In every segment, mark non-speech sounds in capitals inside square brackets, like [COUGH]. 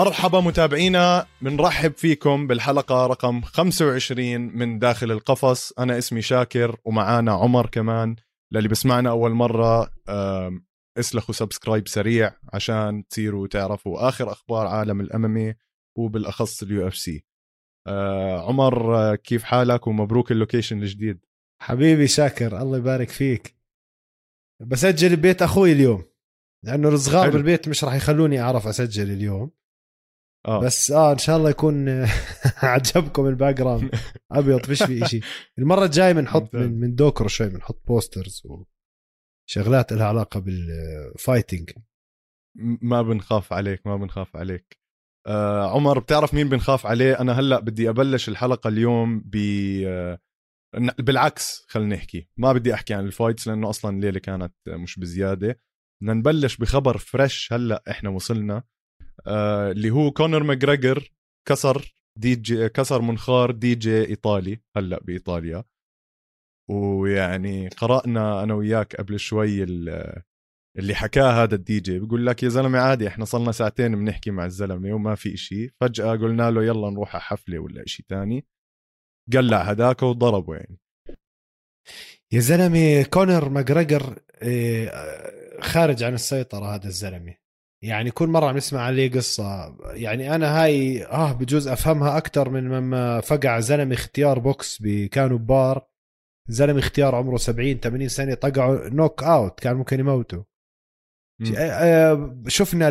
مرحبا متابعينا بنرحب فيكم بالحلقة رقم 25 من داخل القفص. أنا اسمي شاكر ومعانا عمر كمان. للي بسمعنا أول مرة اسلخوا subscribe سريع عشان تصيروا تعرفوا آخر أخبار عالم ال MMA وبالأخص ال UFC. عمر آه، كيف حالك ومبروك ال location الجديد؟ حبيبي شاكر الله يبارك فيك. بسجل ببيت أخوي اليوم لأنه الصغار بالبيت مش راح يخلوني أعرف أسجل اليوم. آه. بس آه إن شاء الله يكون [LAUGHS] عجبكم ال background [LAUGHS] أبيض فيش في شيء المرة الجاية بنحط من, من دوكر شوي بنحط posters وشغلات لها علاقة بال fighting ما بنخاف عليك ما بنخاف عليك. آه عمر بتعرف مين بنخاف عليه؟ أنا هلأ بدي أبلش الحلقة اليوم ب آه بالعكس خلينا نحكي. ما بدي أحكي عن ال fights لأنه أصلا الليلة كانت مش بزيادة. بدنا نبلش بخبر fresh هلأ إحنا وصلنا. آه اللي هو كونر ماجريجر كسر دي جي كسر منخار دي جي إيطالي هلأ بإيطاليا. ويعني قرأنا أنا وياك قبل شوي اللي حكاه هذا الدي جي. بيقول لك يا زلمة عادي إحنا صلنا ساعتين بنحكي مع الزلمة وما في إشي. فجأة قلنا له يلا نروح على حفلة ولا إشي تاني. قلع هداك وضربه يعني يا زلمة كونر ماجريجر إيه، خارج عن السيطرة هذا الزلمة. يعني كل مرة عم نسمع عليه قصة يعني أنا هاي آه بجوز أفهمها أكثر من لما فقع زلمة اختيار بوكس كانوا ببار زلمة اختيار عمره 70 80 سنة طقعه knockout كان ممكن يموته. آه، آه، شفنا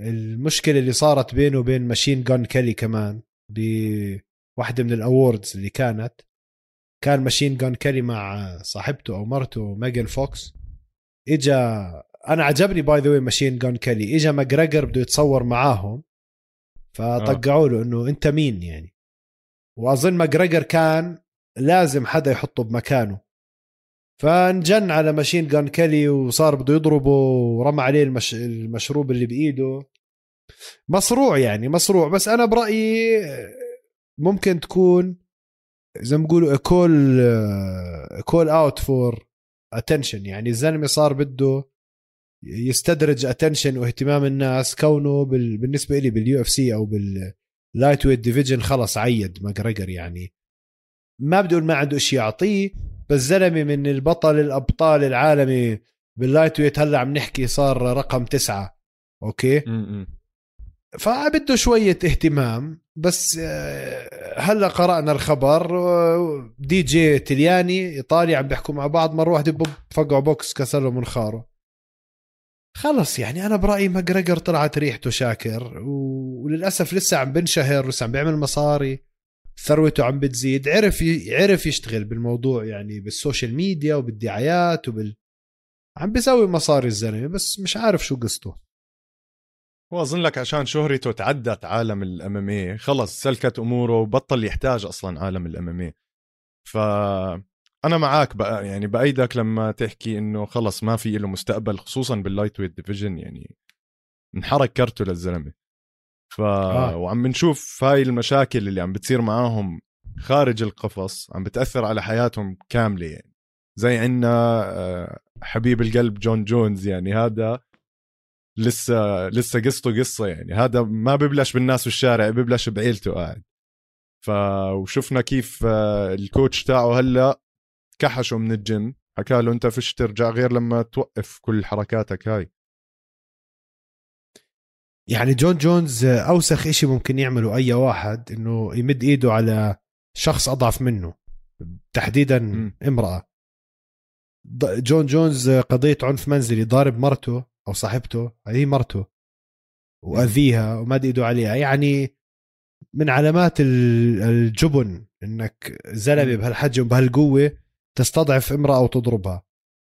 المشكلة اللي صارت بينه وبين ماشين جون كيلي كمان بواحده من ال awards اللي كانت. كان ماشين جون كيلي مع صاحبته أو مرته ميجن فوكس. إجا أنا عجبني by the way ماشين جون كيلي إجا ماجريجر بده يتصور معاهم فطقعوا له إنه أنت مين يعني. وأظن ماجريجر كان لازم حدا يحطه بمكانه. فانجن على ماشين جان كيلي وصار بده يضربه ورمى عليه المش... المشروب اللي بإيده. مصروع يعني مصروع. بس أنا برأيي ممكن تكون زي ما بيقولوا call call out for attention يعني الزلمة صار بده يستدرج attention واهتمام الناس كونه بال... بالنسبة لي بال UFC أو بال lightweight division خلص عهد ماجريجر يعني. ما بدي أقول ما عنده شيء يعطيه بس زلمة من البطل الأبطال العالمي بال light weight هلأ عم نحكي صار رقم تسعة. okay؟ فبده شوية اهتمام بس آه، هلأ قرأنا الخبر دي جي تلياني إيطالي عم بيحكوا مع بعض مرة واحدة فقعوا بوكس كسر له منخاره خلص يعني أنا برأيي مكجريجر طلعت ريحته شاكر وللأسف لسه عم بنشهر لسه عم بيعمل مصاري. ثروته عم بتزيد. عرف عرف يشتغل بالموضوع يعني بال social media وبالدعايات وبال عم بيسوي مصاري الزلمة بس مش عارف شو قصته. هو اظن لك عشان شهرته تعدت عالم ال MMA خلص سلكت أموره وبطل يحتاج أصلا عالم ال MMA ف أنا معك بقى يعني بأيدك لما تحكي إنه خلص ما في له مستقبل خصوصا بال light weight division يعني انحرق كرته للزلمة. ف آه. وعم نشوف هاي المشاكل اللي عم بتصير معاهم خارج القفص عم بتأثر على حياتهم كاملة يعني. زي عنا آه، حبيب القلب جون جونز يعني هذا لسه لسه قصته قصة يعني هذا ما ببلش بالناس في الشارع ببلش بعيلته قاعد. ف وشفنا كيف آه، ال coach تاعه هلأ كحشه من الجيم حكى له أنت فيش ترجع غير لما توقف كل حركاتك هاي. يعني جون جونز أوسخ إشي ممكن يعمله أي واحد إنه يمد إيده على شخص أضعف منه تحديدا م. امرأة. جون جونز قضية عنف منزلي ضارب مرته أو صاحبته هي مرته وأذيها ومد إيده عليها. يعني من علامات الجبن إنك زلمة بهالحجم بهالقوة تستضعف امرأة وتضربها.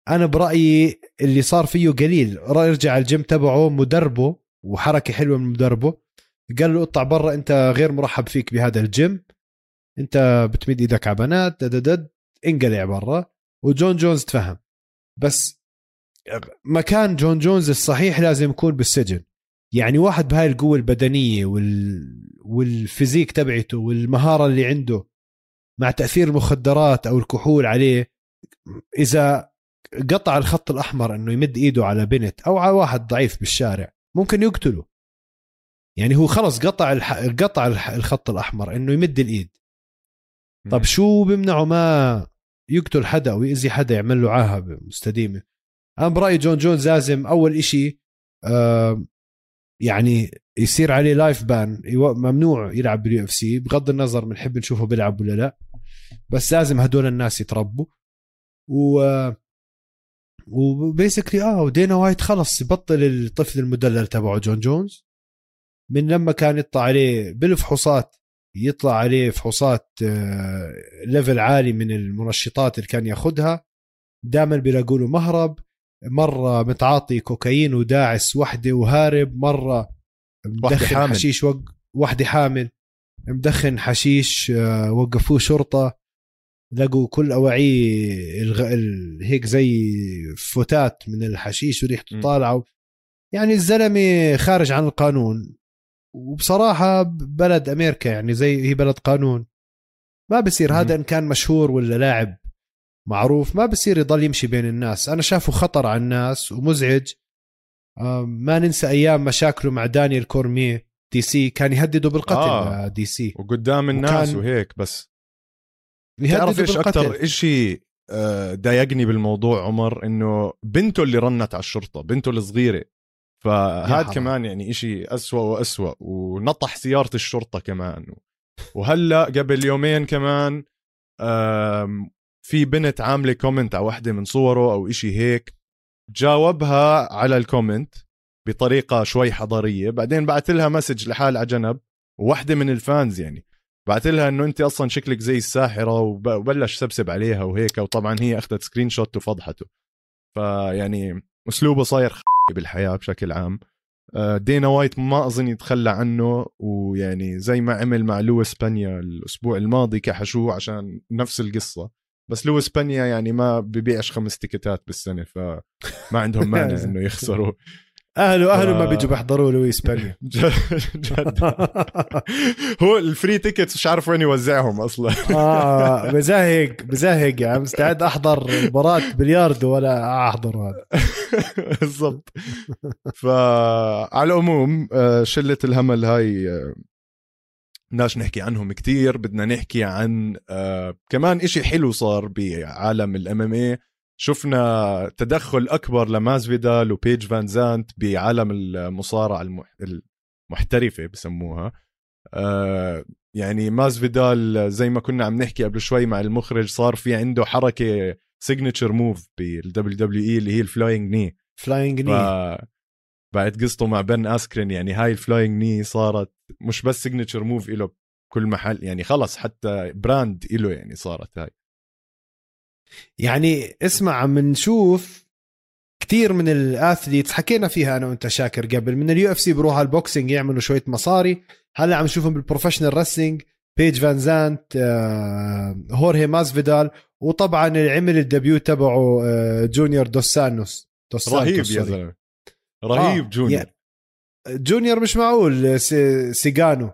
أنا برأيي اللي صار فيه قليل. يرجع الجيم تبعه مدربه وحركة حلوة من مدربه. قال له اطلع برا أنت غير مرحب فيك بهذا الجيم. أنت بتمد إيدك على بنات دد انقلع برا. وجون جونز تفهم. بس مكان جون جونز الصحيح لازم يكون بالسجن. يعني واحد بهاي القوة البدنية وال... وال physique تبعته والمهارة اللي عنده مع تأثير المخدرات أو الكحول عليه إذا قطع الخط الأحمر أنه يمد إيده على بنت أو على واحد ضعيف بالشارع ممكن يقتله. يعني هو خلص قطع الح... قطع الح... الخط الأحمر إنه يمد الإيد. طب شو بيمنعه ما يقتل حدا أو يأذي حدا يعمل له عاهة مستديمه أنا برأيي جون جونز لازم أول إشي آه يعني يصير عليه life ban ممنوع يلعب بال UFC بغض النظر بنحب نشوفه بيلعب ولا لا. بس لازم هدول الناس يتربوا. و و basically آه ودينا وايت خلص يبطل الطفل المدلل تبعه جون جونز. من لما كان يطلع عليه بالفحوصات يطلع عليه فحوصات ليفل آه، عالي من المنشطات اللي كان ياخذها دائما بيلاقوا له مهرب. مرة متعاطي كوكايين وداعس وحدة وهارب مرة مدخن حامل. حشيش وق... وحدة حامل. مدخن حشيش آه، وقفوه شرطة لقوا كل اواعيه الغ... ال... هيك زي فتات من الحشيش وريحته طالعه يعني الزلمة خارج عن القانون. وبصراحة بلد أمريكا يعني زي هي بلد قانون. ما بصير هذا إن كان مشهور ولا لاعب. معروف ما بصير يضل يمشي بين الناس. أنا شافه خطر على الناس ومزعج. ما ننسى أيام مشاكله مع دانيال كورميه DC كان يهدده بالقتل آه. DC. وقدام الناس وهيك بس تعرف إيش أكثر شيء آه، ضايقني بالموضوع عمر؟ إنه بنته اللي رنت على الشرطة بنته الصغيرة. فهذا كمان يعني إشي أسوأ وأسوأ ونطح سيارة الشرطة كمان. وهلأ قبل يومين كمان في بنت عاملة comment على وحدة من صوره أو إشي هيك جاوبها على ال comment بطريقة شوي حضارية بعدين بعت لها message لحال على جنب وواحدة من ال fans يعني بعت لها إنه أنت أصلا شكلك زي الساحرة وبلش سبسب عليها وهيك وطبعا هي أخذت screenshot وفضحته. فيعني أسلوبه صاير بالحياة بشكل عام. آه، دينا وايت ما أظن يتخلى عنه ويعني زي ما عمل مع لويس بينيا الأسبوع الماضي كحشوه عشان نفس القصة. بس لويس بينيا يعني ما ببيعش خمس ticketات بالسنة فما عندهم مانع إنه يخسروا. [LAUGHS] اهله أهله ف... ما بيجوا بيحضروا لويس بينيا [LAUGHS] جد [LAUGHS] هو ال free tickets مش عارف وين يوزعهم أصلا. آه بزهق بزهق يا عم. مستعد أحضر مباراة بلياردو ولا أحضر هذا. بالضبط. فعلى العموم آه، شلة الهمل هاي آه، بدناش نحكي عنهم كتير بدنا نحكي عن آه كمان إشي حلو صار بعالم الإم إم اي شفنا تدخل أكبر لماز فيدال وبيج فان زانت بعالم المصارعة المحترفة بسموها. آه يعني ماسفيدال زي ما كنا عم نحكي قبل شوي مع المخرج صار في عنده حركة signature move بال WWE اللي هي ال flying knee flying knee بعد قصته مع بن أسكرين يعني هاي ال flying knee صارت مش بس signature move له كل محل يعني خلص حتى brand له يعني صارت هاي. يعني اسمع عم نشوف كثير من ال athletes حكينا فيها أنا وأنت شاكر قبل من ال UFC بروح على ال boxing يعملوا شوية مصاري. هلأ عم نشوفهم بال professional wrestling بيج فان زانت آه، هورهي ماسفيدال وطبعا اللي عمل ال debut تبعه آه، جونيور دوس سانتوس دوس رهيب يا زلمة. رهيب آه. جونيور. يعني جونيور مش معقول سيجانو.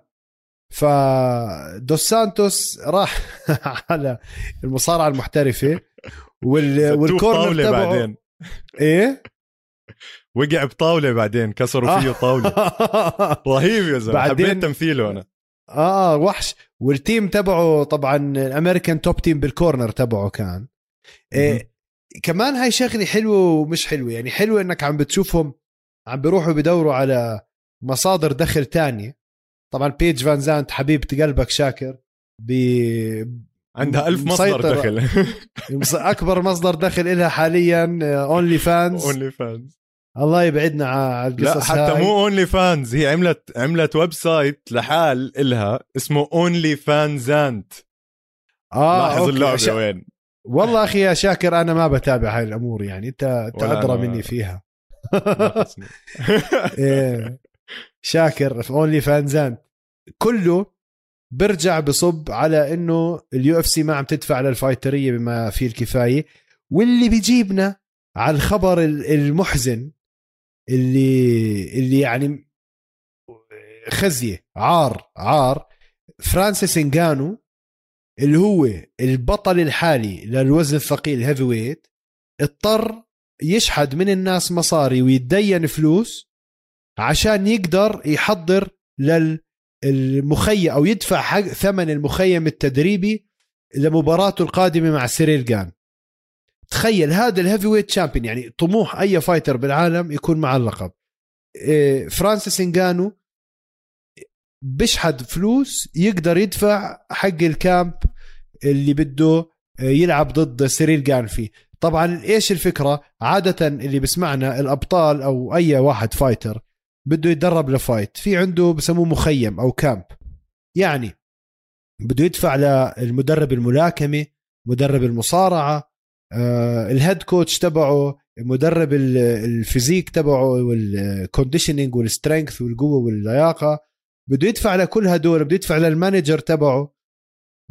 فدوس سانتوس راح [LAUGHS] على المصارعة المحترفة وال [LAUGHS] وال corner تبعه بعدين. إيه؟ وقع بطاولة بعدين كسروا فيه طاولة. [LAUGHS] رهيب يا زلمة. حبيت تمثيله أنا. آه وحش. وال team تبعه طبعا الأمريكان توب تيم بال corner تبعه كان. إيه كمان هاي شغلة حلوة ومش حلوة. يعني حلوة إنك عم بتشوفهم عم بيروحوا بدوروا على مصادر دخل تانية. طبعا بيج فان زانت حبيبة قلبك شاكر ب عندها ألف مصدر دخل. [LAUGHS] أكبر مصدر دخل لها حاليا OnlyFans OnlyFans الله يبعدنا على القصص لا حتى هاي. مو OnlyFans هي عملت عملت website لحال إلها اسمه اونلي فانزانت آه لاحظ اللعبة شا... وين؟ والله أخي يا شاكر أنا ما بتابع هاي الأمور يعني انت أنت أدرى مني فيها. [LAUGHS] شاكر في Only FanZant كله برجع بصب على إنه ال UFC ما عم تدفع لل fighterية بما فيه الكفاية. واللي بيجيبنا على الخبر المحزن اللي اللي يعني خزي عار عار فرانسيس انجانو اللي هو البطل الحالي للوزن الثقيل ال heavyweight اضطر يشحد من الناس مصاري ويتدين فلوس عشان يقدر يحضر للمخيم أو يدفع حق ثمن المخيم التدريبي لمباراته القادمة مع سيريل جان. تخيل هذا ال heavyweight champion يعني طموح أي fighter بالعالم يكون مع اللقب. إيه، فرانسيس انجانو بيشحد فلوس يقدر يدفع حق ال camp اللي بده يلعب ضد سيريل جان فيه. طبعا إيش الفكرة؟ عادة اللي بسمعنا الأبطال أو أي واحد fighter بده يتدرب ل fight. في عنده بسموه مخيم أو camp. يعني بده يدفع للمدرب الملاكمة مدرب المصارعة آه ال head coach تبعه مدرب ال physique تبعه وال conditioning وال strength والقوة واللياقة. بده يدفع لكل هدول بده يدفع لل manager تبعه.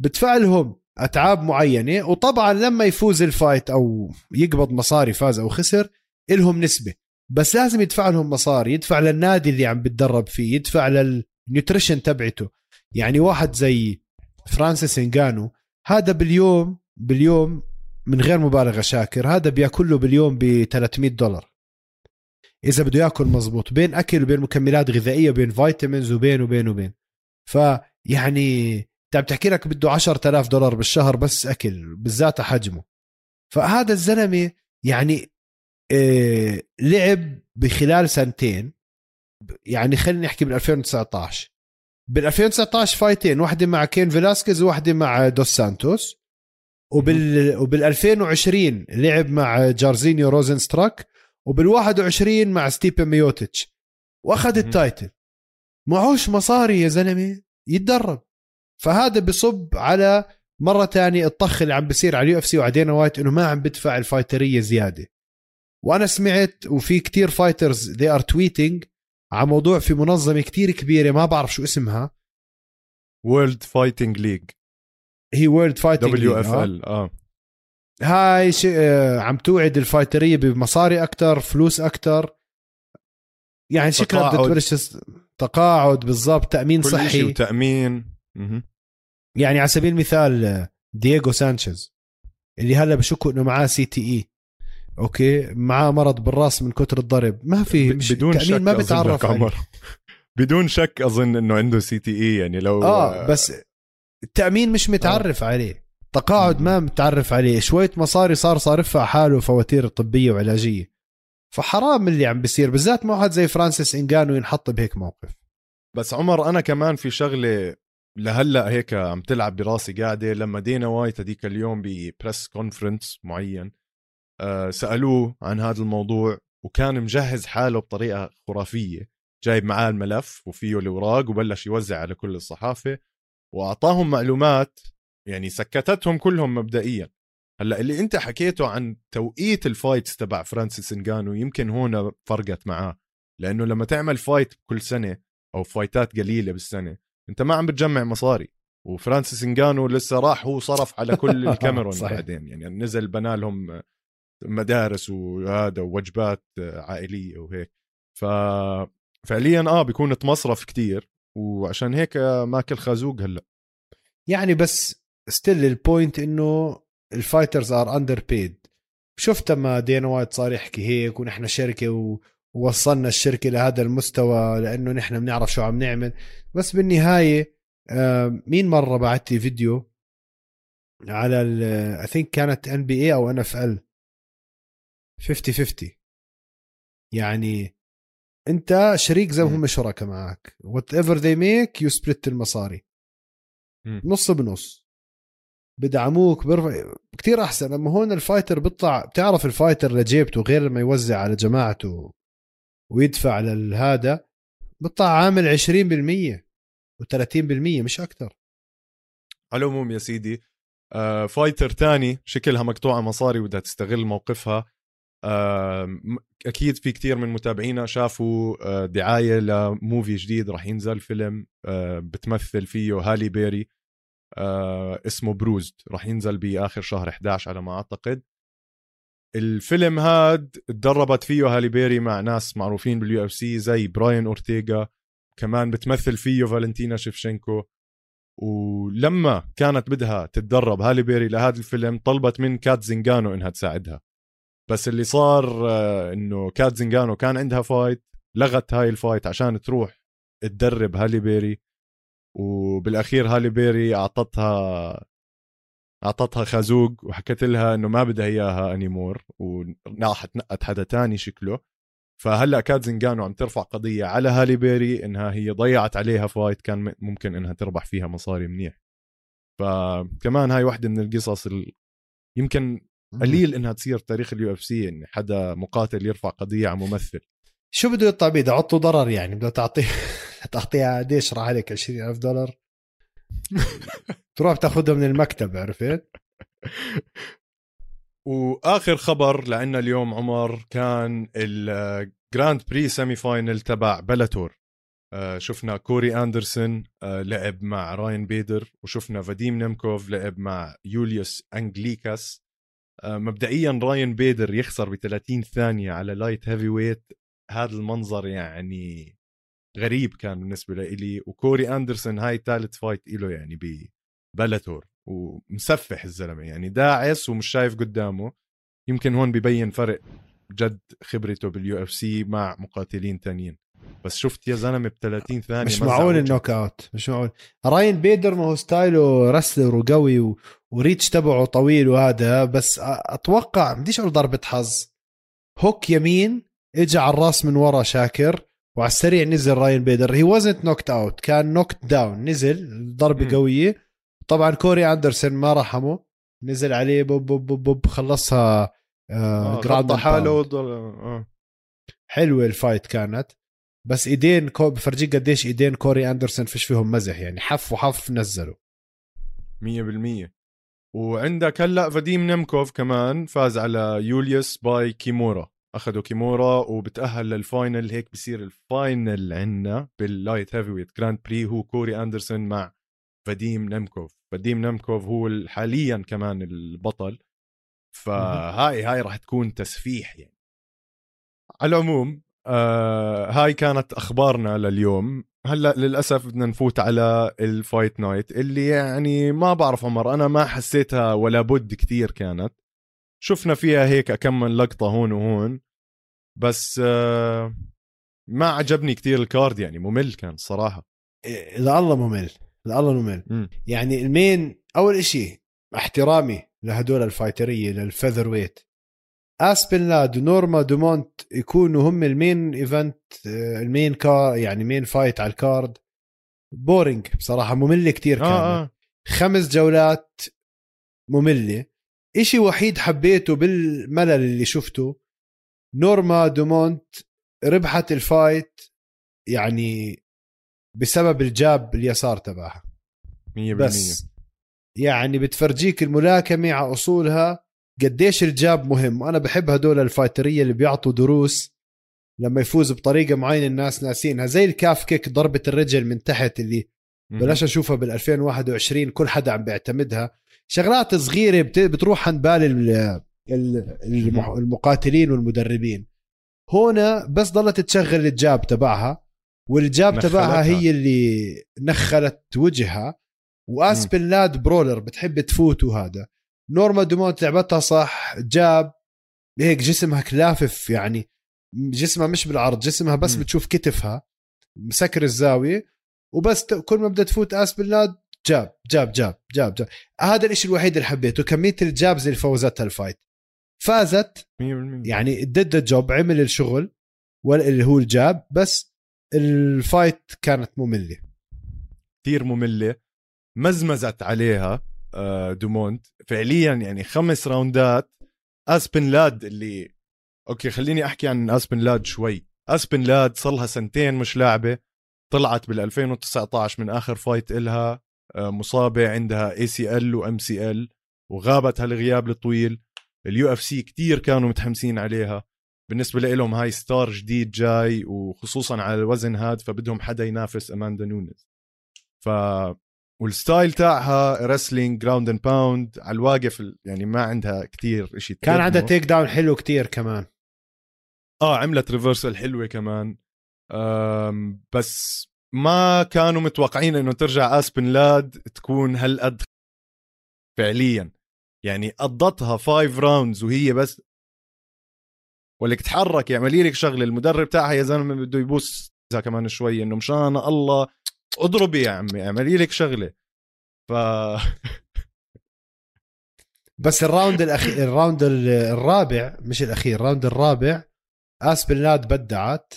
بدفع لهم. أتعاب معينة وطبعا لما يفوز ال fight أو يقبض مصاري فاز أو خسر إلهم نسبة. بس لازم يدفع لهم مصاري يدفع للنادي اللي عم بتدرب فيه يدفع لل nutrition تبعته. يعني واحد زي فرانسيس انجانو هذا باليوم باليوم من غير مبالغة شاكر هذا بياكل له باليوم ب 300 دولار. إذا بده ياكل مزبوط بين أكل وبين مكملات غذائية وبين فيتامينز وبين وبين وبين. فيعني انت عم تحكي لك بده 10000 دولار بالشهر بس أكل بالذات حجمه. فهذا الزلمة يعني آه لعب بخلال سنتين يعني خلينا نحكي بال 2019 بال 2019 fightين واحدة مع كين فيلاسكيز وواحده مع دوس سانتوس. وبال وبال 2020 لعب مع جارزينيو روزنستراك. وبال 21 مع ستيبن ميوتيتش. وأخذ ال title. معوش مصاري يا زلمة يتدرب. فهذا بصب على مرة تانية الطخ اللي عم بيصير على ال UFC وعلى وايت إنه ما عم بدفع ال fighterية زيادة. وأنا سمعت وفي كتير fighters they are tweeting على موضوع في منظمة كتير كبيرة ما بعرف شو اسمها. World Fighting League هي World Fighting WFL آه. هاي ش... آه عم توعد ال fighterية بمصاري أكثر فلوس أكثر يعني شكلها بدها تبلش تقاعد بالضبط تأمين كل صحي. وتأمين. يعني على سبيل المثال دييغو سانشيز اللي هلا بشكوا إنه معاه CTE أوكي؟ معاه مرض بالرأس من كتر الضرب. ما في مش بدون شك ما بتعرف عمر [LAUGHS] بدون شك أظن إنه عنده CTE يعني لو آه بس التأمين مش متعرف آه. عليه. تقاعد ما متعرف عليه. شوية مصاري صار صارفها حاله فواتير طبية وعلاجية. فحرام اللي عم بيصير بالذات مع واحد زي فرانسيس انجانو ينحط بهيك موقف. بس عمر أنا كمان في شغلة لهلأ هيك عم تلعب براسي قاعدة لما دينا وايت هذيك اليوم ب press conference معين آه، سألوه عن هذا الموضوع وكان مجهز حاله بطريقة خرافية. جايب معاه الملف وفيه الأوراق وبلش يوزع على كل الصحافة وأعطاهم معلومات يعني سكتتهم كلهم مبدئيا. هلأ اللي أنت حكيته عن توقيت ال fights تبع فرانسيس انجانو يمكن هون فرقت معاه لأنه لما تعمل fight كل سنة أو fightات قليلة بالسنة أنت ما عم بتجمع مصاري. وفرانسيس انجانو لسه راح هو صرف على كل [LAUGHS] الكاميرون بعدين. يعني نزل بنى لهم مدارس وهذا ووجبات عائلية وهيك. ف فعليا آه بيكون مصرف كتير. وعشان هيك ماكل خازوق هلأ. يعني بس still ال point إنه ال fighters are underpaid شفت ما دينا وايت صار يحكي هيك ونحن شركة و... ووصلنا الشركة لهذا المستوى لأنه نحن بنعرف شو عم نعمل. بس بالنهاية مين مرة بعت لي فيديو على I think كانت NBA أو NFL 50 50 يعني أنت شريك زي ما هم شركاء معك. whatever they make you split المصاري نص بنص. بدعموك برفع كثير أحسن. أما هون ال fighter بيطلع بتعرف ال fighter لجيبته غير لما يوزع على جماعته. ويدفع لهذا بيطلع عامل 20% و30% مش أكثر. على العموم يا سيدي آه fighter تاني شكلها مقطوعة مصاري وبدها تستغل موقفها. آه أكيد في كتير من متابعينا شافوا آه دعاية ل movie جديد راح ينزل فيلم آه بتمثل فيه هالي بيري آه اسمه Bruised راح ينزل بآخر شهر 11 على ما أعتقد. الفيلم هاد تدربت فيه هالي بيري مع ناس معروفين بال UFC زي براين أورتيغا كمان بتمثل فيه فالنتينا شيفشنكو ولما كانت بدها تتدرب هالي بيري لهذا الفيلم طلبت من كات زنجانو إنها تساعدها. بس اللي صار آه، إنه كات زنجانو كان عندها fight لغت هاي ال fight عشان تروح تدرب هالي بيري. وبالأخير هالي بيري أعطتها أعطتها خازوق وحكت لها إنه ما بدها إياها anymore وراحت نقت حدا تاني شكله. فهلأ كات زينجانو عم ترفع قضية على هالي بيري إنها هي ضيعت عليها fight كان ممكن إنها تربح فيها مصاري منيح. فكمان هاي واحدة من القصص ال... يمكن قليل إنها تصير تاريخ ال UFC ان حدا مقاتل يرفع قضية على ممثل. شو بده يطلع بيه عطل وضرر يعني بده تعطيه [LAUGHS] تعطيها قديش راح عليك؟ 20000 دولار؟ [LAUGHS] تروح تاخذها من المكتب عرفت؟ وآخر خبر لعنا اليوم عمر كان ال Grand Prix semi final تبع Bellator آه، شفنا كوري أندرسون آه، لعب مع راين بيدر وشفنا فاديم نيمكوف لعب مع يوليوس أنجليكاس. آه، مبدئيا راين بيدر يخسر ب 30 ثانية على light heavyweight هذا المنظر يعني غريب كان بالنسبة لي وكوري أندرسون هاي ثالث fight له يعني ب Bellator ومسفح الزلمة يعني داعس ومش شايف قدامه. يمكن هون ببين فرق جد خبرته بال UFC مع مقاتلين تانيين. بس شفت يا زلمة ب 30 ثانية مش معقول النوك out مش معقول. راين بيدر ما هو style ه wrestler وقوي و... و reach تبعه طويل وهذا بس أتوقع بديش أقول ضربة حظ. hook يمين اجى على الراس من ورا شاكر. وعلى السريع نزل راين بيدر. he wasn't knocked out كان knocked down نزل. ضربة م. قوية. طبعا كوري أندرسون ما رحمه. نزل عليه boop boop boop, boop. خلصها آه جراند حاله آه. حلوة ال fight كانت. بس إيدين كو بفرجيك قديش إيدين كوري أندرسون فيش فيهم مزح. يعني حف وحف نزلوا. 100% وعندك هلأ فاديم نيمكوف كمان فاز على يوليوس by kimura. أخذه kimura وبتأهل لل final هيك بصير ال final عندنا بال light heavyweight Grand Prix هو كوري أندرسون مع فاديم نيمكوف. فاديم نيمكوف هو حاليا كمان البطل. فهاي هاي راح تكون تسفيح يعني. على العموم آه هاي كانت أخبارنا لليوم. هلأ للأسف بدنا نفوت على ال Fight Night اللي يعني ما بعرف عمر أنا ما حسيتها ولا بد كثير كانت. شفنا فيها هيك اكم لقطة هون وهون بس آه ما عجبني كثير ال card يعني ممل كان الصراحه إذا الله ممل الله ممل. م. يعني ال main أول إشي احترامي لهدول الفايترية لل featherweight آسبن لاد ونورما دومونت يكونوا هم ال main event آه، ال main card يعني main fight على ال card. boring بصراحة ممله كتير كانت آه آه. خمس جولات مملة. إشي وحيد حبيته بالملل اللي شفته. نورما دومونت ربحت ال fight يعني بسبب ال jab اليسار تبعها. 100% بس يعني بتفرجيك الملاكمة على أصولها قديش ال jab مهم. وأنا بحب هدول الفايترية اللي بيعطوا دروس لما يفوز بطريقة معينة الناس ناسينها. زي ال calf kick ضربة الرجل من تحت اللي بلاش أشوفها بال 2021 كل حدا عم بيعتمدها. شغلات صغيرة بتروح عن بال المقاتلين والمدربين. هنا بس ضلت تشغل ال jab تبعها وال jab تبعها هي اللي نخلت وجهها. واسبن لاد brawler بتحب تفوت وهذا نورما دومونت لعبتها صح jab هيك جسمها كله لافف يعني جسمها مش بالعرض جسمها بس م. بتشوف كتفها مسكر الزاوية. وبس كل ما بدها تفوت اسبن لاد jab jab jab jab jab. هذا الشيء الوحيد اللي حبيته كمية ال jabs اللي فوزتها ال fight فازت 100% يعني did the job عمل الشغل اللي هو ال jab بس ال fight كانت مملة. كثير مملة. مزمزت عليها آه، دومونت فعليا يعني خمس راوندات. أسبن لاد اللي okay خليني أحكي عن أسبن لاد شوي. أسبن لاد صار لها سنتين مش لاعبة. طلعت بال 2019 من آخر fight إلها. آه، مصابة عندها ACL و MCL وغابت هالغياب الطويل. ال UFC كثير كانوا متحمسين عليها. بالنسبة لهم هاي star جديد جاي وخصوصا على الوزن هاد فبدهم حدا ينافس أماندا نونز ف وال style تاعها wrestling ground and pound على الواقف يعني ما عندها كتير شيء كان عندها takedown حلو كتير كمان. آه عملت reversal حلوة كمان. بس ما كانوا متوقعين إنه ترجع آسبن لاد تكون هالقد فعليا. يعني قضتها five rounds وهي بس. ولك تحرك يعملي لك شغلة المدرب تاعها يا زلمة بده يبوس كمان شوي إنه مشان الله. اضربي يا عمي اعملي لك شغلة. ف [LAUGHS] بس ال round الاخير ال round الرابع مش الأخير ال round الرابع اسبن لاد بدعت.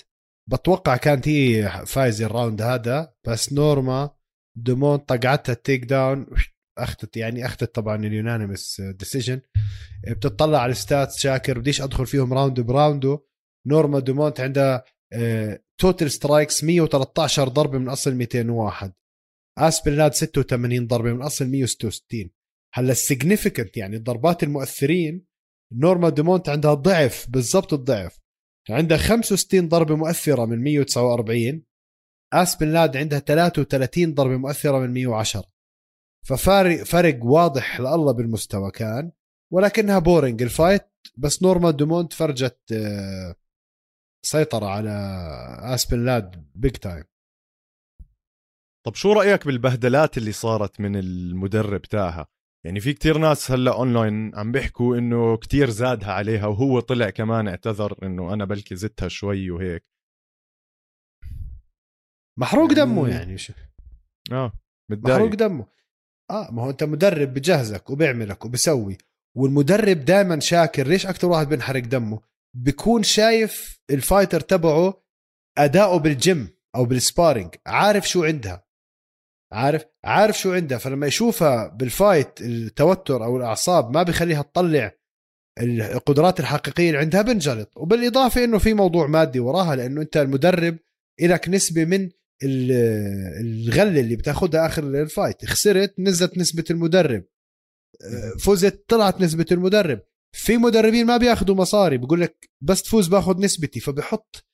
بتوقع كانت هي فايزه ال round هذا بس نورما دومونت طقعتها ال takedown اخذت يعني أخذت طبعا ال unanimous decision بتطلع على ال stats شاكر بديش أدخل فيهم round by round نورما دومونت عندها total strikes 113 ضربة من أصل 201 آسبن لاد 86 ضربة من أصل 166 هلأ ال significant يعني الضربات المؤثرين. نورما دومونت عندها ضعف بالضبط الضعف. عندها 65 ضربة مؤثرة من 149 آسبن لاد عندها 33 ضربة مؤثرة من 110 ففارق فرق واضح لله بالمستوى كان ولكنها boring ال fight بس نورما دومونت فرجت آه، سيطرة على آسبن لاد big time طب شو رأيك بالبهدلات اللي صارت من المدرب تاعها؟ يعني في كتير ناس هلا اونلاين عم بيحكوا إنه كتير زادها عليها وهو طلع كمان اعتذر إنه أنا بلكي زدتها شوي وهيك. محروق يعني... دمه يعني شو؟ آه متضايق. محروق دمه. آه ما هو أنت مدرب بجهزك وبيعملك وبسوي والمدرب دائما شاكر. ليش أكثر واحد بينحرق دمه؟ بيكون شايف ال fighter تبعه أداؤه بالجيم أو بال sparring عارف شو عندها. عارف؟ عارف شو عندها فلما يشوفها بال fight التوتر أو الأعصاب ما بيخليها تطلع القدرات الحقيقية اللي عندها بنجلط. وبالإضافة إنه في موضوع مادي وراها لأنه أنت المدرب لك نسبة من الغلة اللي بتأخذها آخر ال fight. خسرت نزلت نسبة المدرب. فزت طلعت نسبة المدرب. في مدربين ما بيأخذوا مصاري بقول لك بس تفوز باخذ نسبتي فبحط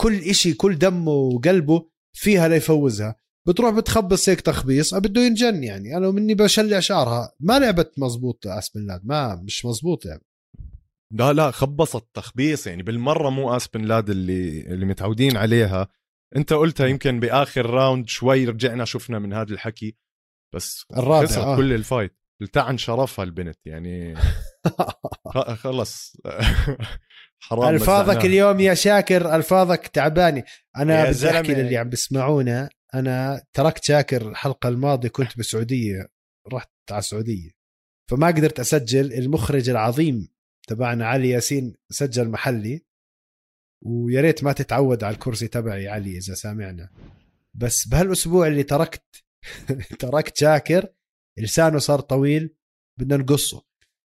كل إشي كل دمه وقلبه فيها ليفوزها. بتروح بتخبص هيك تخبيص بده ينجن يعني. أنا مني بشلع شعرها. ما لعبت مزبوط اسبن ما مش مزبوط يعني. لا لا خبصت تخبيص يعني. بالمرة مو اسبن لاد اللي اللي متعودين عليها. أنت قلتها يمكن بآخر راوند شوي رجعنا شفنا من هذا الحكي. بس الرابع خسرت آه. كل الفايت. لتعن شرفها البنت يعني. خلص. [LAUGHS] حرام ألفاظك اليوم يا شاكر ألفاظك تعباني أنا بدي أحكي للي عم بسمعونا أنا تركت شاكر الحلقة الماضية كنت بالسعودية رحت على السعودية. فما قدرت أسجل المخرج العظيم تبعنا علي ياسين سجل محلي. ويا ريت ما تتعود على الكرسي تبعي علي إذا سامعنا. بس بهالأسبوع اللي تركت [LAUGHS] تركت شاكر لسانه صار طويل بدنا نقصه.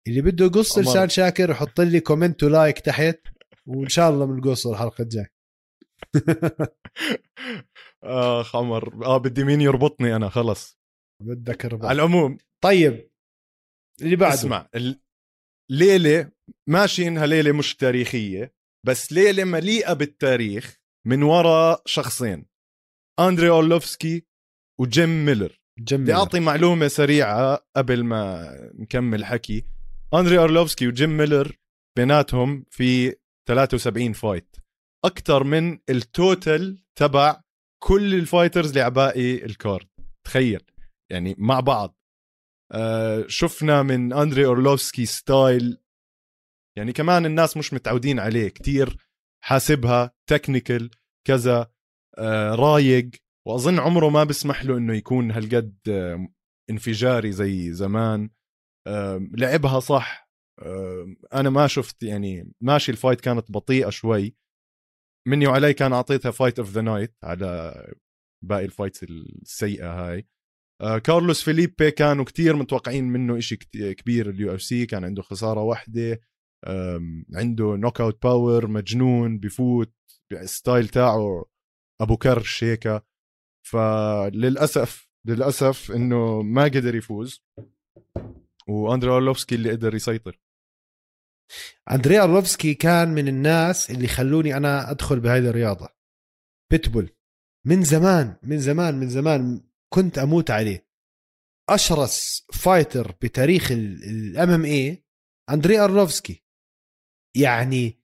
اللي بده يقص لسان شاكر يحط لي comment و like تحت وإن شاء الله بنقصه الحلقة الجاية. [LAUGHS] اخ عمر آه بدي مين يربطني أنا خلص. بدك ربط. على العموم. طيب اللي بعده. اسمع الليلة ماشي إنها ليلة مش تاريخية بس ليلة مليئة بالتاريخ من وراء شخصين أندري أورلوفسكي وجيم ميلر. جيم بدي أعطي معلومة سريعة قبل ما نكمل حكي. أندري أورلوفسكي وجيم ميلر بيناتهم في 73 fight. أكثر من ال total تبع كل ال fighters اللي عباقي ال card تخيل. يعني مع بعض. آه شفنا من أندري أورلوفسكي style يعني كمان الناس مش متعودين عليه. كتير حاسبها technical كذا آه رايق. وأظن عمره ما بسمح له إنه يكون هالقد آه انفجاري زي زمان. آه لعبها صح. آه أنا ما شفت يعني ماشي ال fight كانت بطيئة شوي. مني وعلي كان أعطيتها fight of the night على باقي ال fights السيئة هاي. آه كارلوس فيليبي كانوا كتير متوقعين منه إشي كبير. ال UFC كان عنده خسارة واحدة. عنده knockout power مجنون بفوت style تاعه أبو كرش هيك. فللأسف للأسف إنه ما قدر يفوز. واندري أورلوفسكي اللي قدر يسيطر. اندري اورلوفسكي كان من الناس اللي خلوني أنا أدخل بهاي الرياضة. بيتبول. من زمان من زمان من زمان كنت أموت عليه. أشرس fighter بتاريخ ال MMA اندري أرلوفسكي. يعني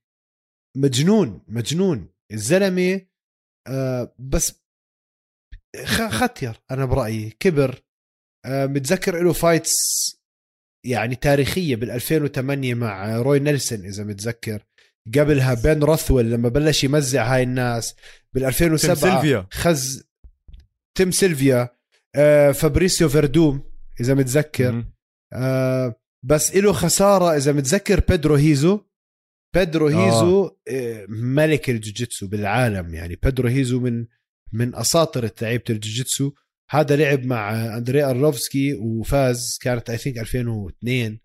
مجنون مجنون. الزلمة آه بس ختير أنا برأيي. كبر آه متذكر له fights يعني تاريخية بال 2008 مع روي نيلسون إذا متذكر. قبلها بين روثويل لما بلش يمزع هاي الناس. بال 2007 تيم سيلفيا. خز تيم سيلفيا آه فابريسيو فيردوم إذا متذكر. آه بس له خسارة إذا متذكر بيدرو هيزو. بيدرو هيزو آه. ملك الجوجيتسو بالعالم. يعني بيدرو هيزو من من أساطر لعيبه الجوجيتسو هذا لعب مع اندري ارلوفسكي وفاز كانت I think 2002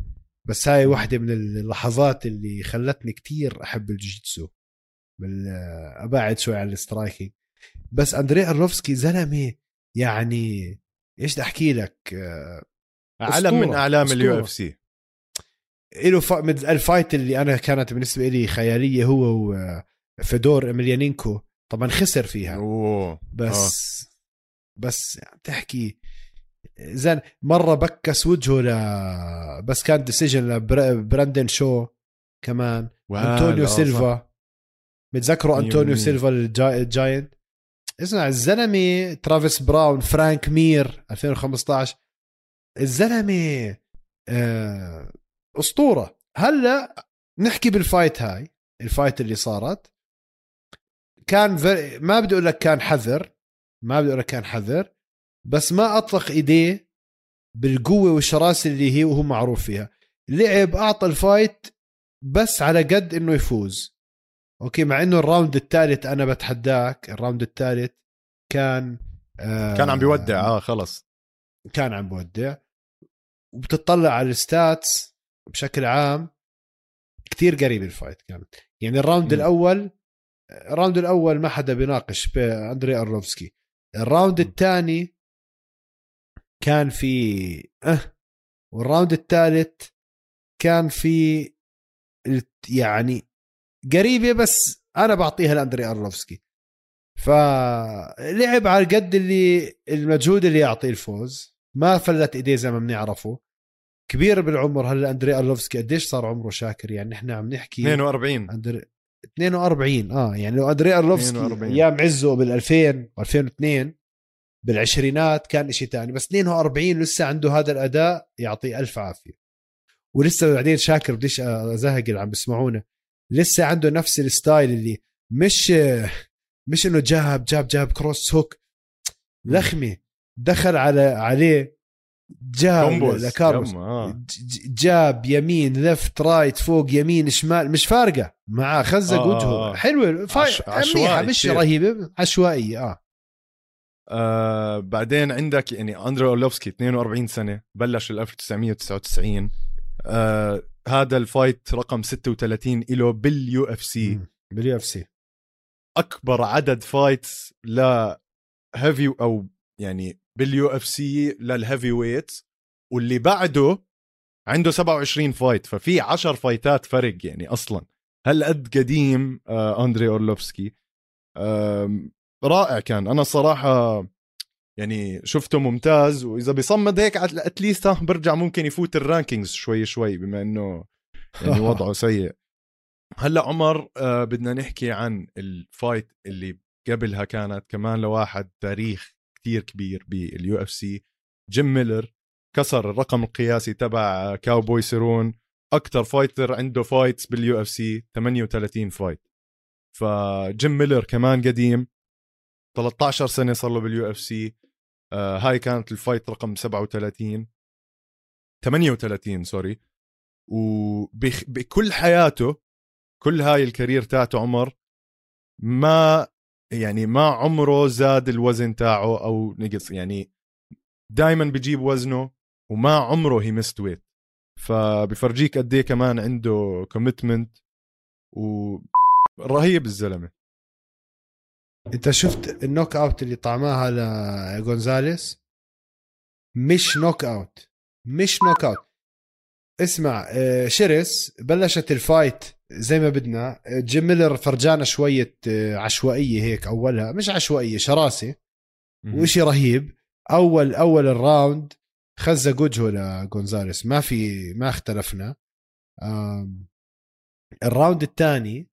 بس هاي واحدة من اللحظات اللي خلتني كتير أحب الجوجيتسو أبعد شوي عن ال striking بس اندري ارلوفسكي زلمة يعني إيش بدي أحكي لك؟ آه، علم من أعلام. اليو إف سي. له ف... الفايت اللي أنا كانت بالنسبة لي خيالية هو وفيدور امليانينكو طبعا خسر فيها. أوه. بس آه. بس تحكي زين مرة بكس وجهه ل بس كان ديسيجن لبراندن شو كمان. انطونيو. سيلفا متذكروا انطونيو. سيلفا ال gi- ال giant اسمع الزلمة ترافيس براون فرانك مير 2015 الزلمة آه أسطورة. هلا نحكي بال fight هاي ال fight اللي صارت. كان ما بدي أقول لك كان حذر. ما بدي أقول كان حذر بس ما أطلق إيديه بالقوة والشراسه اللي هي وهو معروف فيها. لعب أعطى ال fight بس على قد إنه يفوز. okay مع إنه ال round الثالث أنا بتحداك ال round الثالث كان آه كان عم بيودع. آه خلص. كان عم بودع. وبتطلع على ال stats بشكل عام كتير قريب ال fight كانت. يعني ال round مم. الأول ال round الأول ما حدا بيناقش باندري ارلوفسكي ال round. الثاني كان في أه وال round الثالث كان في يعني قريبة بس أنا بعطيها لأندري ارلوفسكي فلعب على قد اللي المجهود اللي يعطيه الفوز. ما فلت إيديه زي ما بنعرفه. كبير بالعمر هلا اندري ارلوفسكي قديش صار عمره شاكر؟ يعني نحن عم نحكي 42 أندري 42 آه يعني لو اندري ارلوفسكي 42. أيام عزه بال 2000 و2002 بالعشرينات كان إشي تاني. بس 42 لسه عنده هذا الأداء يعطيه ألف عافية. ولسه بعدين شاكر بديش ازهق اللي عم بسمعونا لسه عنده نفس الستايل اللي مش [LAUGHS] مش إنه jab jab jab cross hook. لخمه دخل على عليه jab لكارلوس آه. jab يمين left right فوق يمين شمال مش فارقة. معاه خزق آه، وجهه. آه. حلوة fight عش- عشوائي منيحه مش كتير. رهيبة عشوائية آه. آه بعدين عندك يعني اندري اورلوفسكي 42 سنة بلش ال 1999 آه هذا ال fight رقم 36 له بال UFC. بال UFC. أكبر عدد fights ل heavy أو يعني بال UFC لل heavyweights واللي بعده عنده 27 fight ففي 10 فايتات فرق يعني أصلا. هالقد قديم آه أندري أورلوفسكي؟ آم، رائع كان. أنا صراحة يعني شفته ممتاز وإذا بيصمد هيك at least برجع ممكن يفوت ال rankings شوي شوي بما إنه يعني [LAUGHS] وضعه سيء. هلأ عمر آه بدنا نحكي عن ال fight اللي قبلها كانت كمان لواحد تاريخ كتير كبير بال UFC. جيم ميلر كسر الرقم القياسي تبع كاوبوي سيرون. أكثر fighter عنده fights بال UFC 38 fight. فجيم ميلر كمان قديم 13 سنة صار له بال UFC. آه هاي كانت ال fight رقم 37 38 sorry. وبكل حياته كل هاي ال career تاعته عمر ما يعني ما عمره زاد الوزن تاعه أو نقص يعني دائما بجيب وزنه وما عمره he missed weight فبفرجيك قد إيه كمان عنده commitment ورهيب الزلمة. أنت شفت ال knockout اللي طعماها لجونزاليس مش knockout مش knockout اسمع آه، شرس بلشت ال fight زي ما بدنا. جيم ميلر فرجانا شوية آه، عشوائية هيك أولها. مش عشوائية شراسة. وإشي رهيب. أول أول ال round خزق وجهه لجونزاليس ما في ما اختلفنا. ال round الثاني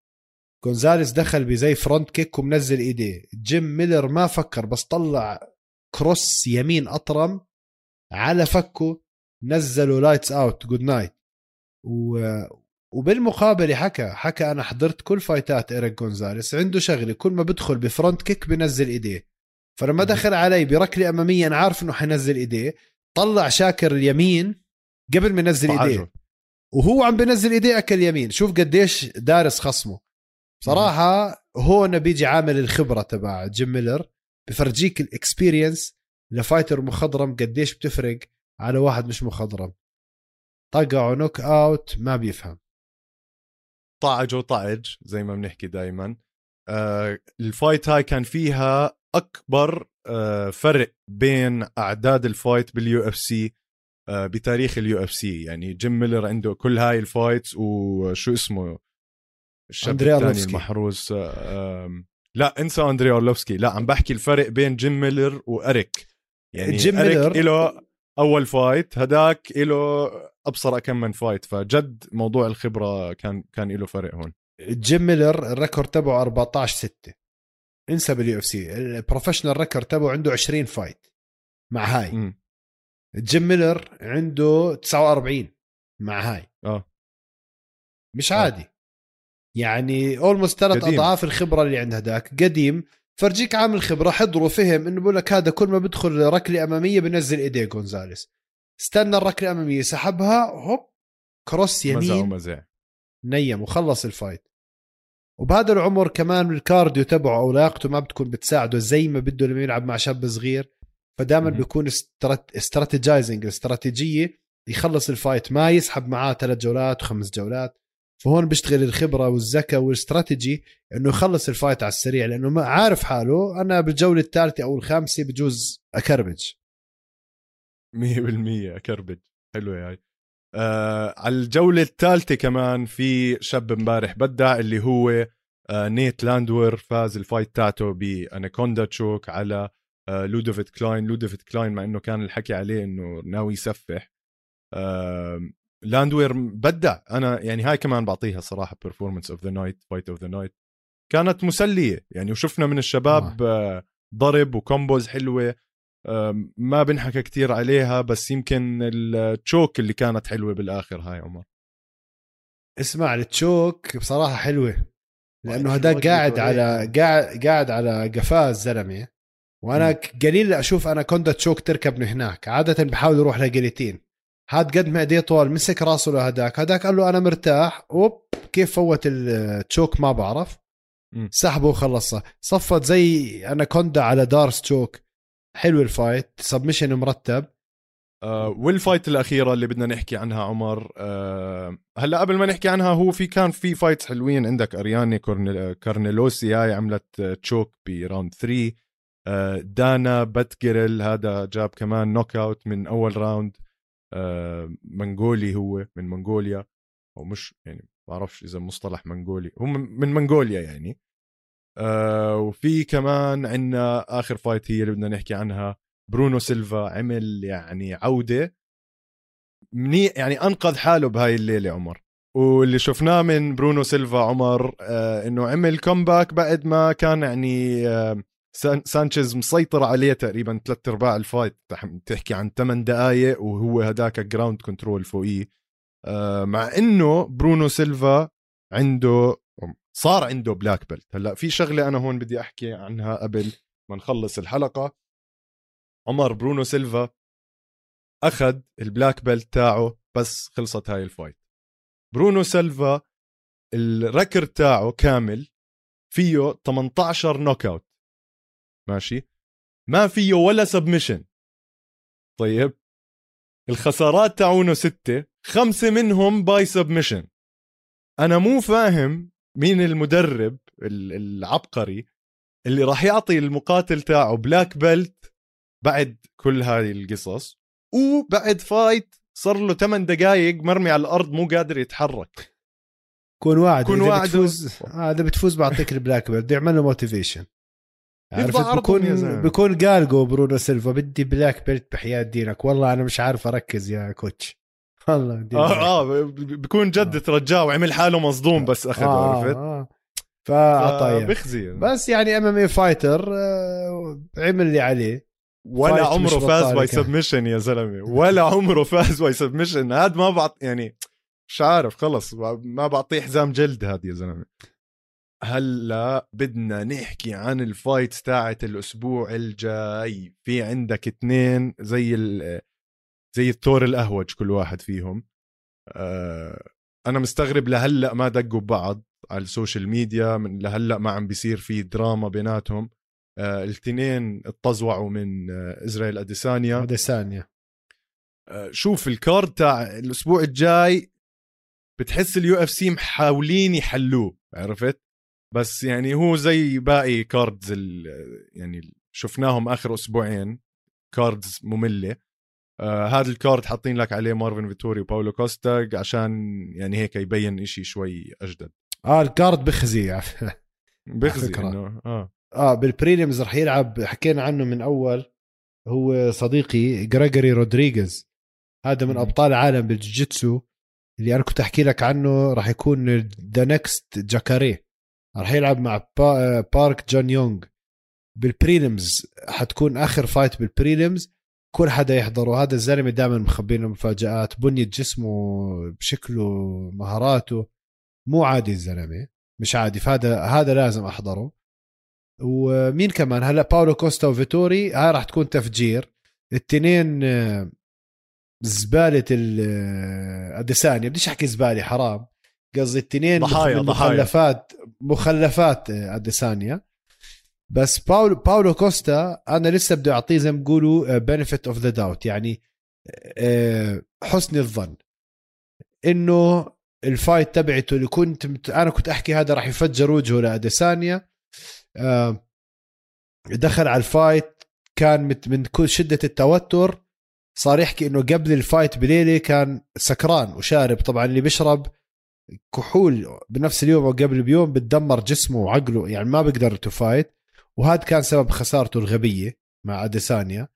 جونزاليس دخل بزي front kick ومنزل إيديه. جيم ميلر ما فكر بس طلع cross يمين أطرم على فكه. نزله lights out good night و وبالمقابله حكى حكى أنا حضرت كل فايتات إيريك جونزاليس عنده شغلة كل ما بدخل ب front kick بنزل إيديه. فلما دخل علي بركلة أمامية أنا عارف إنه حينزل إيديه طلع شاكر اليمين قبل ما ينزل إيديه. وهو عم بنزل إيديه أكل يمين. شوف قديش دارس خصمه. صراحة هون بيجي عامل الخبرة تبع جيم ميلر بفرجيك ال experience ل fighter مخضرم قديش بتفرق على واحد مش مخضرم. طقعه knockout ما بيفهم. طعج وطعج زي ما بنحكي دائما آه ال fight هاي كان فيها أكبر آه فرق بين أعداد ال fight بال UFC آه بتاريخ ال UFC. يعني جيم ميلر عنده كل هاي ال fights وشو اسمه؟ الشاب الثاني المحروس لا انسى اندري أورلوفسكي. لا عم بحكي الفرق بين جيم ميلر وإريك. يعني جيم ميلر له أول fight هداك له أبصر كم من fight فجد موضوع الخبرة كان كان له فرق هون. جيم ميلر ال record تبعه 14 6 انسى بال UFC ال professional record تبعه عنده 20 fight مع هاي. م. جيم ميلر عنده 49 مع هاي. آه. مش عادي. آه. يعني almost ثلاث أضعاف الخبرة اللي عند هداك. قديم. فرجيك عامل خبرة حضره فهم إنه بقول لك هذا كل ما بدخل ركلة أمامية بنزل إيديه جونزاليس استنى الركلة الاماميه سحبها هوب cross يمين. مزع ومزع نيم وخلص ال fight. وبهذا العمر كمان ال cardio تبعه أو لياقته ما بتكون بتساعده زي ما بده لما يلعب مع شاب صغير. فدائما بيكون strategizing استراتيجية يخلص ال fight ما يسحب معاه ثلاث جولات وخمس جولات. فهون بيشتغل الخبرة والذكاء والاستراتيجي إنه يخلص الفايت على السريع لأنه ما عارف حاله أنا بالجولة الثالثة أو الخامسة بجوز أكربج. 100% اكربج حلوة هاي. آه على الجولة الثالثة كمان في شاب امبارح بدع اللي هو آه نيت لاندور فاز الفايت تاعته ب anaconda choke على آه لودوفيت كلاين. لودوفيت كلاين مع إنه كان الحكي عليه إنه ناوي يسفح. آه لاندوير بدع. أنا يعني هاي كمان بعطيها صراحة performance of the night fight of the night كانت مسلية. يعني وشفنا من الشباب آه. ضرب و combos حلوة. ما بنحكى كتير عليها بس يمكن ال choke اللي كانت حلوة بالآخر هاي عمر. اسمع ال choke بصراحة حلوة لأنه هداك قاعد على قاعد قاعد على قفاه الزلمه وأنا قليل أشوف anaconda choke تركب من هناك. عادة بحاول يروح ل guillotine هاد قد ما إيديه طول مسك راسه لهداك هداك قال له أنا مرتاح أوب كيف فوت ال choke ما بعرف. سحبه وخلصها صفت زي اناكوندا على D'Arce choke. حلو ال fight submission مرتب. آه وال fight الأخيرة اللي بدنا نحكي عنها عمر آه هلا قبل ما نحكي عنها هو في كان في fights حلوين عندك. أرياني كارنيلوسي هاي عملت choke ب round 3 آه دانا باتجرل هذا جاب كمان knock out من أول round آه، منغولي هو من منغوليا. أو مش يعني بعرفش إذا مصطلح منغولي هو من منغوليا يعني. آه وفي كمان عندنا آخر fight هي اللي بدنا نحكي عنها. برونو سيلفا عمل يعني عودة. مني يعني أنقذ حاله بهاي الليلة عمر. واللي شفناه من برونو سيلفا عمر آه إنه عمل comeback بعد ما كان يعني آه سانشيز مسيطر عليه تقريبا ثلاث أرباع ال fight تحكي عن ثمان دقائق وهو هداك ground control فوقيه. آه مع إنه برونو سيلفا عنده صار عنده black belt هلأ في شغلة أنا هون بدي أحكي عنها قبل ما نخلص الحلقة. عمر برونو سيلفا أخذ ال black belt تاعه بس خلصت هاي ال fight برونو سيلفا ال record تاعه كامل فيه 18 knock out ماشي؟ ما فيه ولا submission طيب؟ الخسارات تاعونه ستة خمسة منهم by submission أنا مو فاهم مين المدرب العبقري اللي راح يعطي المقاتل تاعه black belt بعد كل هذه القصص وبعد fight صار له 8 دقائق مرمي على الأرض مو قادر يتحرك. كون واعد كون واعد بتفوز هذا بتفوز بعطيك ال black belt بده يعمل له motivation عرفت؟ بكون بكون قال جو برونو سيلفا بدي black belt بحياة دينك. والله أنا مش عارف أركز يا coach والله آه آه بكون جد آه. ترجاه وعمل حاله مصدوم بس اخذه آه عرفت؟ آه. فعطايا بخزي بس يعني MMA fighter عمل اللي عليه. ولا عمره فاز by submission يا زلمة. ولا عمره فاز by submission هذا ما بعط يعني مش عارف خلص ما بعطيه حزام جلد هذه يا زلمة. هلا بدنا نحكي عن ال fight تاعت الأسبوع الجاي. في عندك اثنين زي زي الثور الأهوج كل واحد فيهم. أه أنا مستغرب لهلأ ما دقوا ببعض على ال social media من لهلأ ما عم بيصير في دراما بيناتهم. آه الاثنين اتطزوعوا من آه إسرائيل أديسانيا. أديسانيا. آه شوف ال card تاع الأسبوع الجاي بتحس ال UFC محاولين يحلوه عرفت؟ بس يعني هو زي باقي cards يعني شفناهم آخر أسبوعين cards مملة. آه هذا ال card حاطين لك عليه مارفن فيتوري وباولو كوستا عشان يعني هيك يبين إشي شوي أجدد. آه ال card بخزي بخزي إنه آه. آه بال prelims رح يلعب. حكينا عنه من أول. هو صديقي جريجوري رودريغيز. هذا من أبطال العالم بالجوجيتسو اللي أنا كنت أحكي لك عنه راح يكون the next جاكاري. راح يلعب مع بارك جون يونغ. بال prelims حتكون آخر fight بال prelims كل حدا يحضره هذا الزلمة دائما مخبينا مفاجآت بنيه جسمه بشكله مهاراته. مو عادي الزلمة مش عادي فهذا هذا لازم أحضره. ومين كمان؟ هلا باولو كوستا وفيتوري هاي راح تكون تفجير. التنين آه، زبالة الاديسانيا بديش أحكي زبالة حرام. قصدي التنين ضحايا مخلفات مخلفات اديسانيا بس باولو باولو كوستا أنا لسه بدي أعطيه زي ما بيقولوا benefit of the doubt يعني آه، حسن الظن. إنه ال fight تبعته اللي كنت أنا كنت أحكي هذا راح يفجر وجهه لأديسانيا. آه، دخل على ال fight كان من كل شدة التوتر صار يحكي إنه قبل ال fight بليلة كان سكران وشارب. طبعا اللي بيشرب كحول بنفس اليوم أو قبل بيوم بتدمر جسمه وعقله. يعني ما بيقدر to fight وهذا كان سبب خسارته الغبية مع أديسانيا.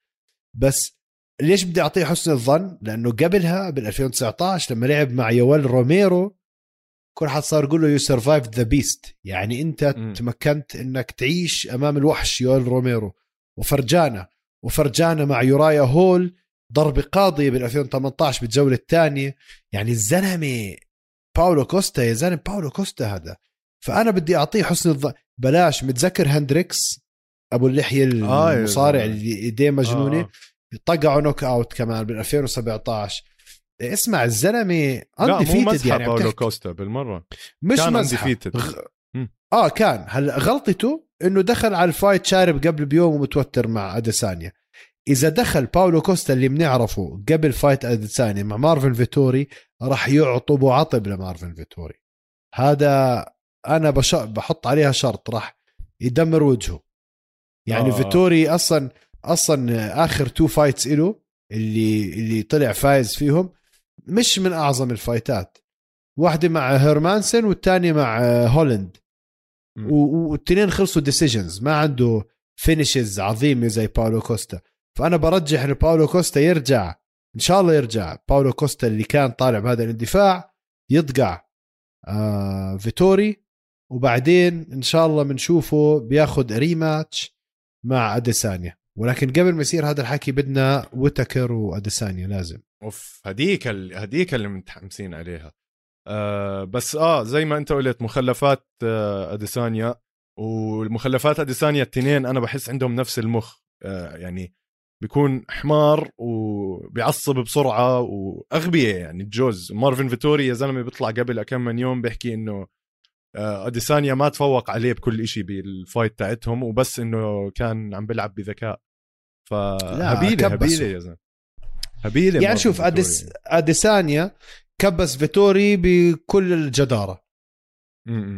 بس ليش بدي أعطيه حسن الظن؟ لأنه قبلها بال 2019 لما لعب مع يوال روميرو كل حد صار يقول له you survive the beast يعني أنت م. تمكنت إنك تعيش أمام الوحش يوال روميرو. وفرجانا وفرجانا مع يورايا هول ضربة قاضية بال 2018 بالجولة الثانية. يعني الزلمة باولو كوستا يا زلمة باولو كوستا هذا. فأنا بدي أعطيه حسن الظن. بلاش متذكر هندريكس؟ أبو اللحية آه، المصارع اللي إيديه مجنونة. آه. طقعوا knock out كمان بال 2017 اسمع الزلمة undefeated يعني باولو كوستا بالمرة. مش كان undefeated غ... آه كان. هلا غلطته إنه دخل على ال fight شارب قبل بيوم ومتوتر مع أديسانيا. إذا دخل باولو كوستا اللي بنعرفه قبل fight أديسانيا مع مارفن فيتوري راح يعطب وعطب لمارفن فيتوري. هذا أنا بش... بحط عليها شرط راح يدمر وجهه. يعني آه. فيتوري أصلا أصلا آخر two fights له اللي اللي طلع فايز فيهم مش من أعظم الفايتات. واحدة مع هيرمانسن والثانيه مع هولند والتنين خلصوا decisions ما عنده finishes عظيمة زي باولو كوستا. فأنا برجح إنه باولو كوستا يرجع. إن شاء الله يرجع. باولو كوستا اللي كان طالع بهذا الاندفاع يطقع آه فيتوري. وبعدين إن شاء الله بنشوفه بياخذ ريماتش مع أديسانيا. ولكن قبل ما يصير هذا الحكي بدنا ويتكر وأديسانيا لازم. أوف هديك ال... هديك اللي متحمسين عليها. آه بس آه زي ما أنت قلت مخلفات آه أديسانيا. والمخلفات أديسانيا التنين أنا بحس عندهم نفس المخ. آه يعني بيكون حمار وبيعصب بسرعة واغبياء يعني. الجوز مارفن فيتوري يا زلمة بيطلع قبل كم من يوم بيحكي إنه أديسانيا ما تفوق عليه بكل شيء بال fight تاعتهم وبس إنه كان عم بيلعب بذكاء. فهبيله هبيلة يا زلمة. هبيلة يعني شوف أديس أديسانيا كبس فيتوري بكل الجدارة.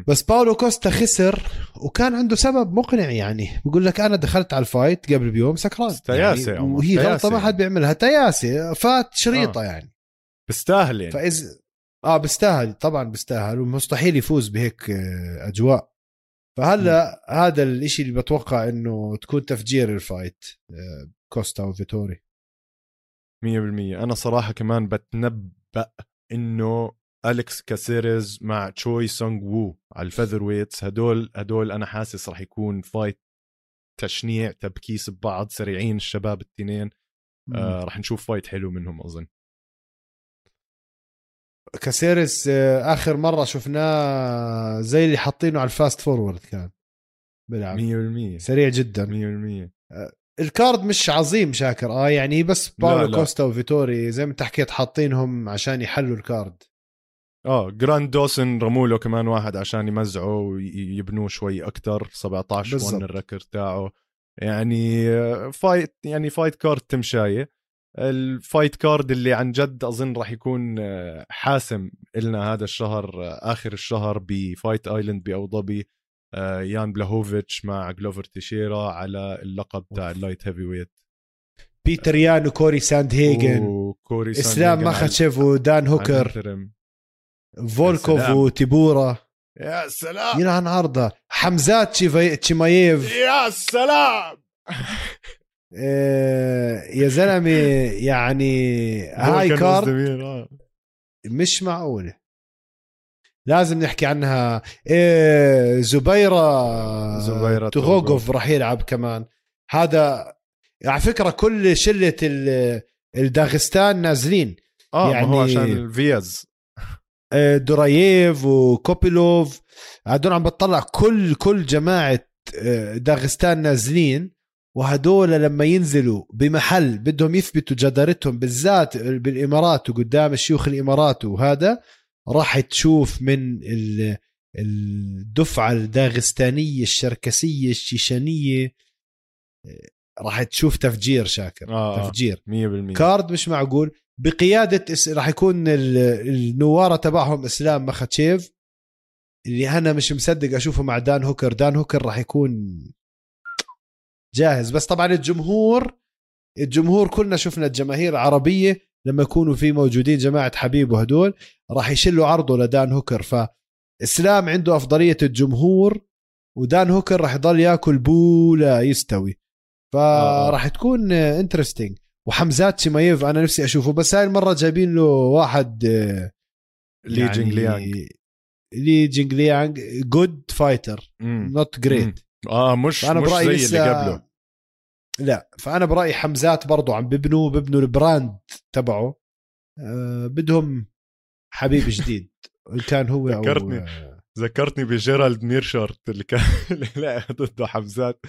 بس باولو كوستا خسر وكان عنده سبب مقنع يعني. بقول لك أنا دخلت على الفايت قبل بيوم سكران. تياسه يعني وهي غلطة ما حد بيعملها تياسه فات شريطة آه. يعني. بيستاهل يعني. فإذا آه بيستاهل طبعا بيستاهل ومستحيل يفوز بهيك آه، أجواء. فهلأ م. هذا الإشي اللي بتوقع إنه تكون تفجير ال fight آه، كوستا وفيتوري. 100% أنا صراحة كمان بتنبأ إنه أليكس كاسيريز مع تشوي سونغ وو على ال featherweights هدول هدول أنا حاسس راح يكون fight تشنيع تبكيس ببعض سريعين الشباب التنين آه راح نشوف fight حلو منهم أظن. كاسيرس آه، آخر مرة شفناه زي اللي حاطينه على ال fast forward كان بيلعب. 100% سريع جدا. 100% ال card مش عظيم شاكر. آه يعني بس باولو. كوستا وفيتوري زي ما انت حكيت حاطينهم عشان يحلوا ال card. آه جرانت دوسن رموا له كمان واحد عشان يمزعوا ويبنوه شوي أكثر 17 بالضبط. 1 ال record تاعه. يعني آه، fight يعني fight card تمشاية. ال fight card اللي عن جد أظن راح يكون آه، حاسم لنا هذا الشهر آه، آخر الشهر ب Fight Island بابو ظبي آه، يان بلاهوفيتش مع جلوفر تيشيرا على اللقب تاع ال light heavyweight. بيتر يان وكوري ساند هيجن وكوري إسلام ساندهيجن على- ماخاتشيف ودان هوكر. فولكوف. وتيبورا. يا سلام. يلعن عرضه حمزات تشيمايف يا سلام. [LAUGHS] يا زلمة يعني هاي كارد آه. مش معقولة. لازم نحكي عنها. إيه زبيرة زبيرة تغوغوف راح يلعب كمان. هذا على فكرة كل شلة ال- الداغستان نازلين. آه يعني ما هو عشان الفيز آه، دوراييف وكوبيلوف. هدول عم بتطلع كل كل جماعة آه، داغستان نازلين. وهدول لما ينزلوا بمحل بدهم يثبتوا جدارتهم بالذات بالإمارات وقدام شيوخ الإمارات وهذا راح تشوف من ال- الدفعة الداغستانية الشركسية الشيشانية راح تشوف تفجير شاكر آه، آه. تفجير 100% كارد مش معقول بقيادة. راح يكون ال- النوارة تبعهم إسلام مخاتشيف اللي أنا مش مصدق أشوفه مع دان هوكر دان هوكر راح يكون جاهز. بس طبعا الجمهور الجمهور كلنا شفنا الجماهير العربية لما يكونوا في موجودين جماعة حبيب وهدول راح يشلوا عرضه لدان هوكر. فإسلام عنده أفضلية الجمهور ودان هوكر راح يضل ياكل بولا يستوي. فراح تكون interesting وحمزات شمايف أنا نفسي أشوفه بس هاي المرة جايبين له واحد آه، لي يعني جينغ ليانغ. لي جينغ ليانغ good fighter. not great آه مش مش برأيي زي اللي قبله. لا فأنا برأيي حمزات برضو عم ببنوا ببنوا ال brand تبعه. أه بدهم حبيب [LAUGHS] جديد إن كان هو ذكرتني. آه، ذكرتني بجيرالد ميرشارت اللي كان [LAUGHS] اللي لعب ضده حمزات.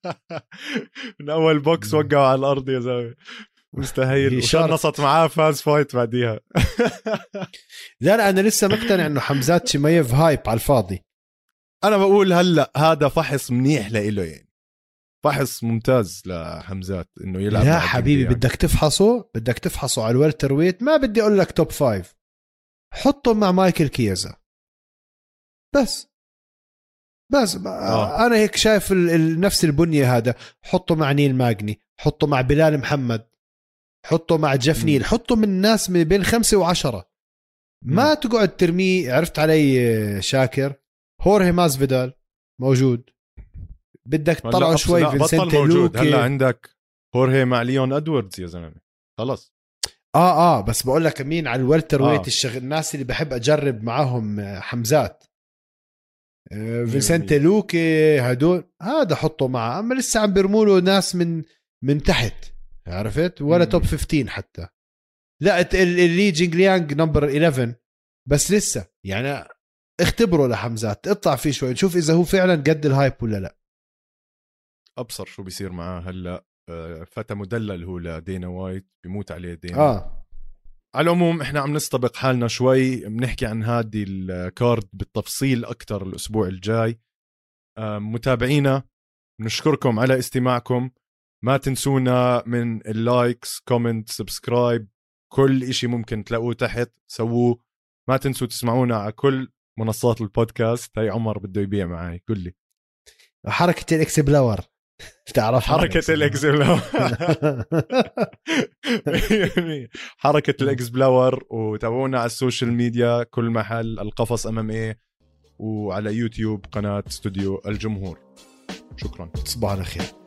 [LAUGHS] من أول بوكس وقعوا على الأرض يا زلمة. مستحيل. شارت. وشنصت معاه فاز fight بعديها. لا لا أنا لسه مقتنع إنه حمزات شمايف hype على الفاضي. أنا بقول هلأ هذا فحص منيح لإله يعني. فحص ممتاز لحمزات إنه يلعب مع حبيبي جينغ بدك تفحصه؟ بدك تفحصه على ال welterweight؟ ما بدي أقول لك top five حطه مع مايكل كيزا بس. بس. آه. أنا هيك شايف نفس البنية هذا. حطه مع نيل ماجني حطه مع بلال محمد. حطه مع جيف. نيل. حطه من ناس من بين خمسة وعشرة. ما تقعد ترميه. عرفت علي شاكر؟ هورهي مازفيدال موجود. بدك تطلعه شوي لا، فينسنت بطل موجود. لوكي. هلا عندك هورهي مع ليون ادواردز يا زلمة. خلص. آه آه بس بقول لك مين على ال welter آه. weight الشغل الناس اللي بحب أجرب معاهم آه، حمزات. آه، فينسنت. لوكي هدول هذا حطه معه. أما لسه عم بيرموا له ناس من من تحت عرفت؟ ولا مم. top 15 حتى. لا اللي جينغ ليانج number 11 بس لسه يعني اختبروا لحمزات اطلع فيه شوي نشوف إذا هو فعلا قد ال hype ولا لا. أبصر شو بيصير معاه هلأ. آه، فتى مدلل هو لدينا وايت بيموت عليه دينا. آه. على العموم إحنا عم نستبق حالنا شوي بنحكي عن هذه ال card بالتفصيل أكثر الأسبوع الجاي. آه، متابعينا نشكركم على استماعكم. ما تنسونا من ال likes comment subscribe كل إشي ممكن تلاقوه تحت سووه. ما تنسوا تسمعونا على كل منصات البودكاست. هاي عمر بده يبيع معي قل لي. حركة الاكس بلاور [LAUGHS] تعرف حركة الاكس بلاور حركة الاكس بلاور [LAUGHS] وتابعونا على ال social media كل محل القفص MMA وعلى يوتيوب قناة استوديو الجمهور. شكرا. تصبح على خير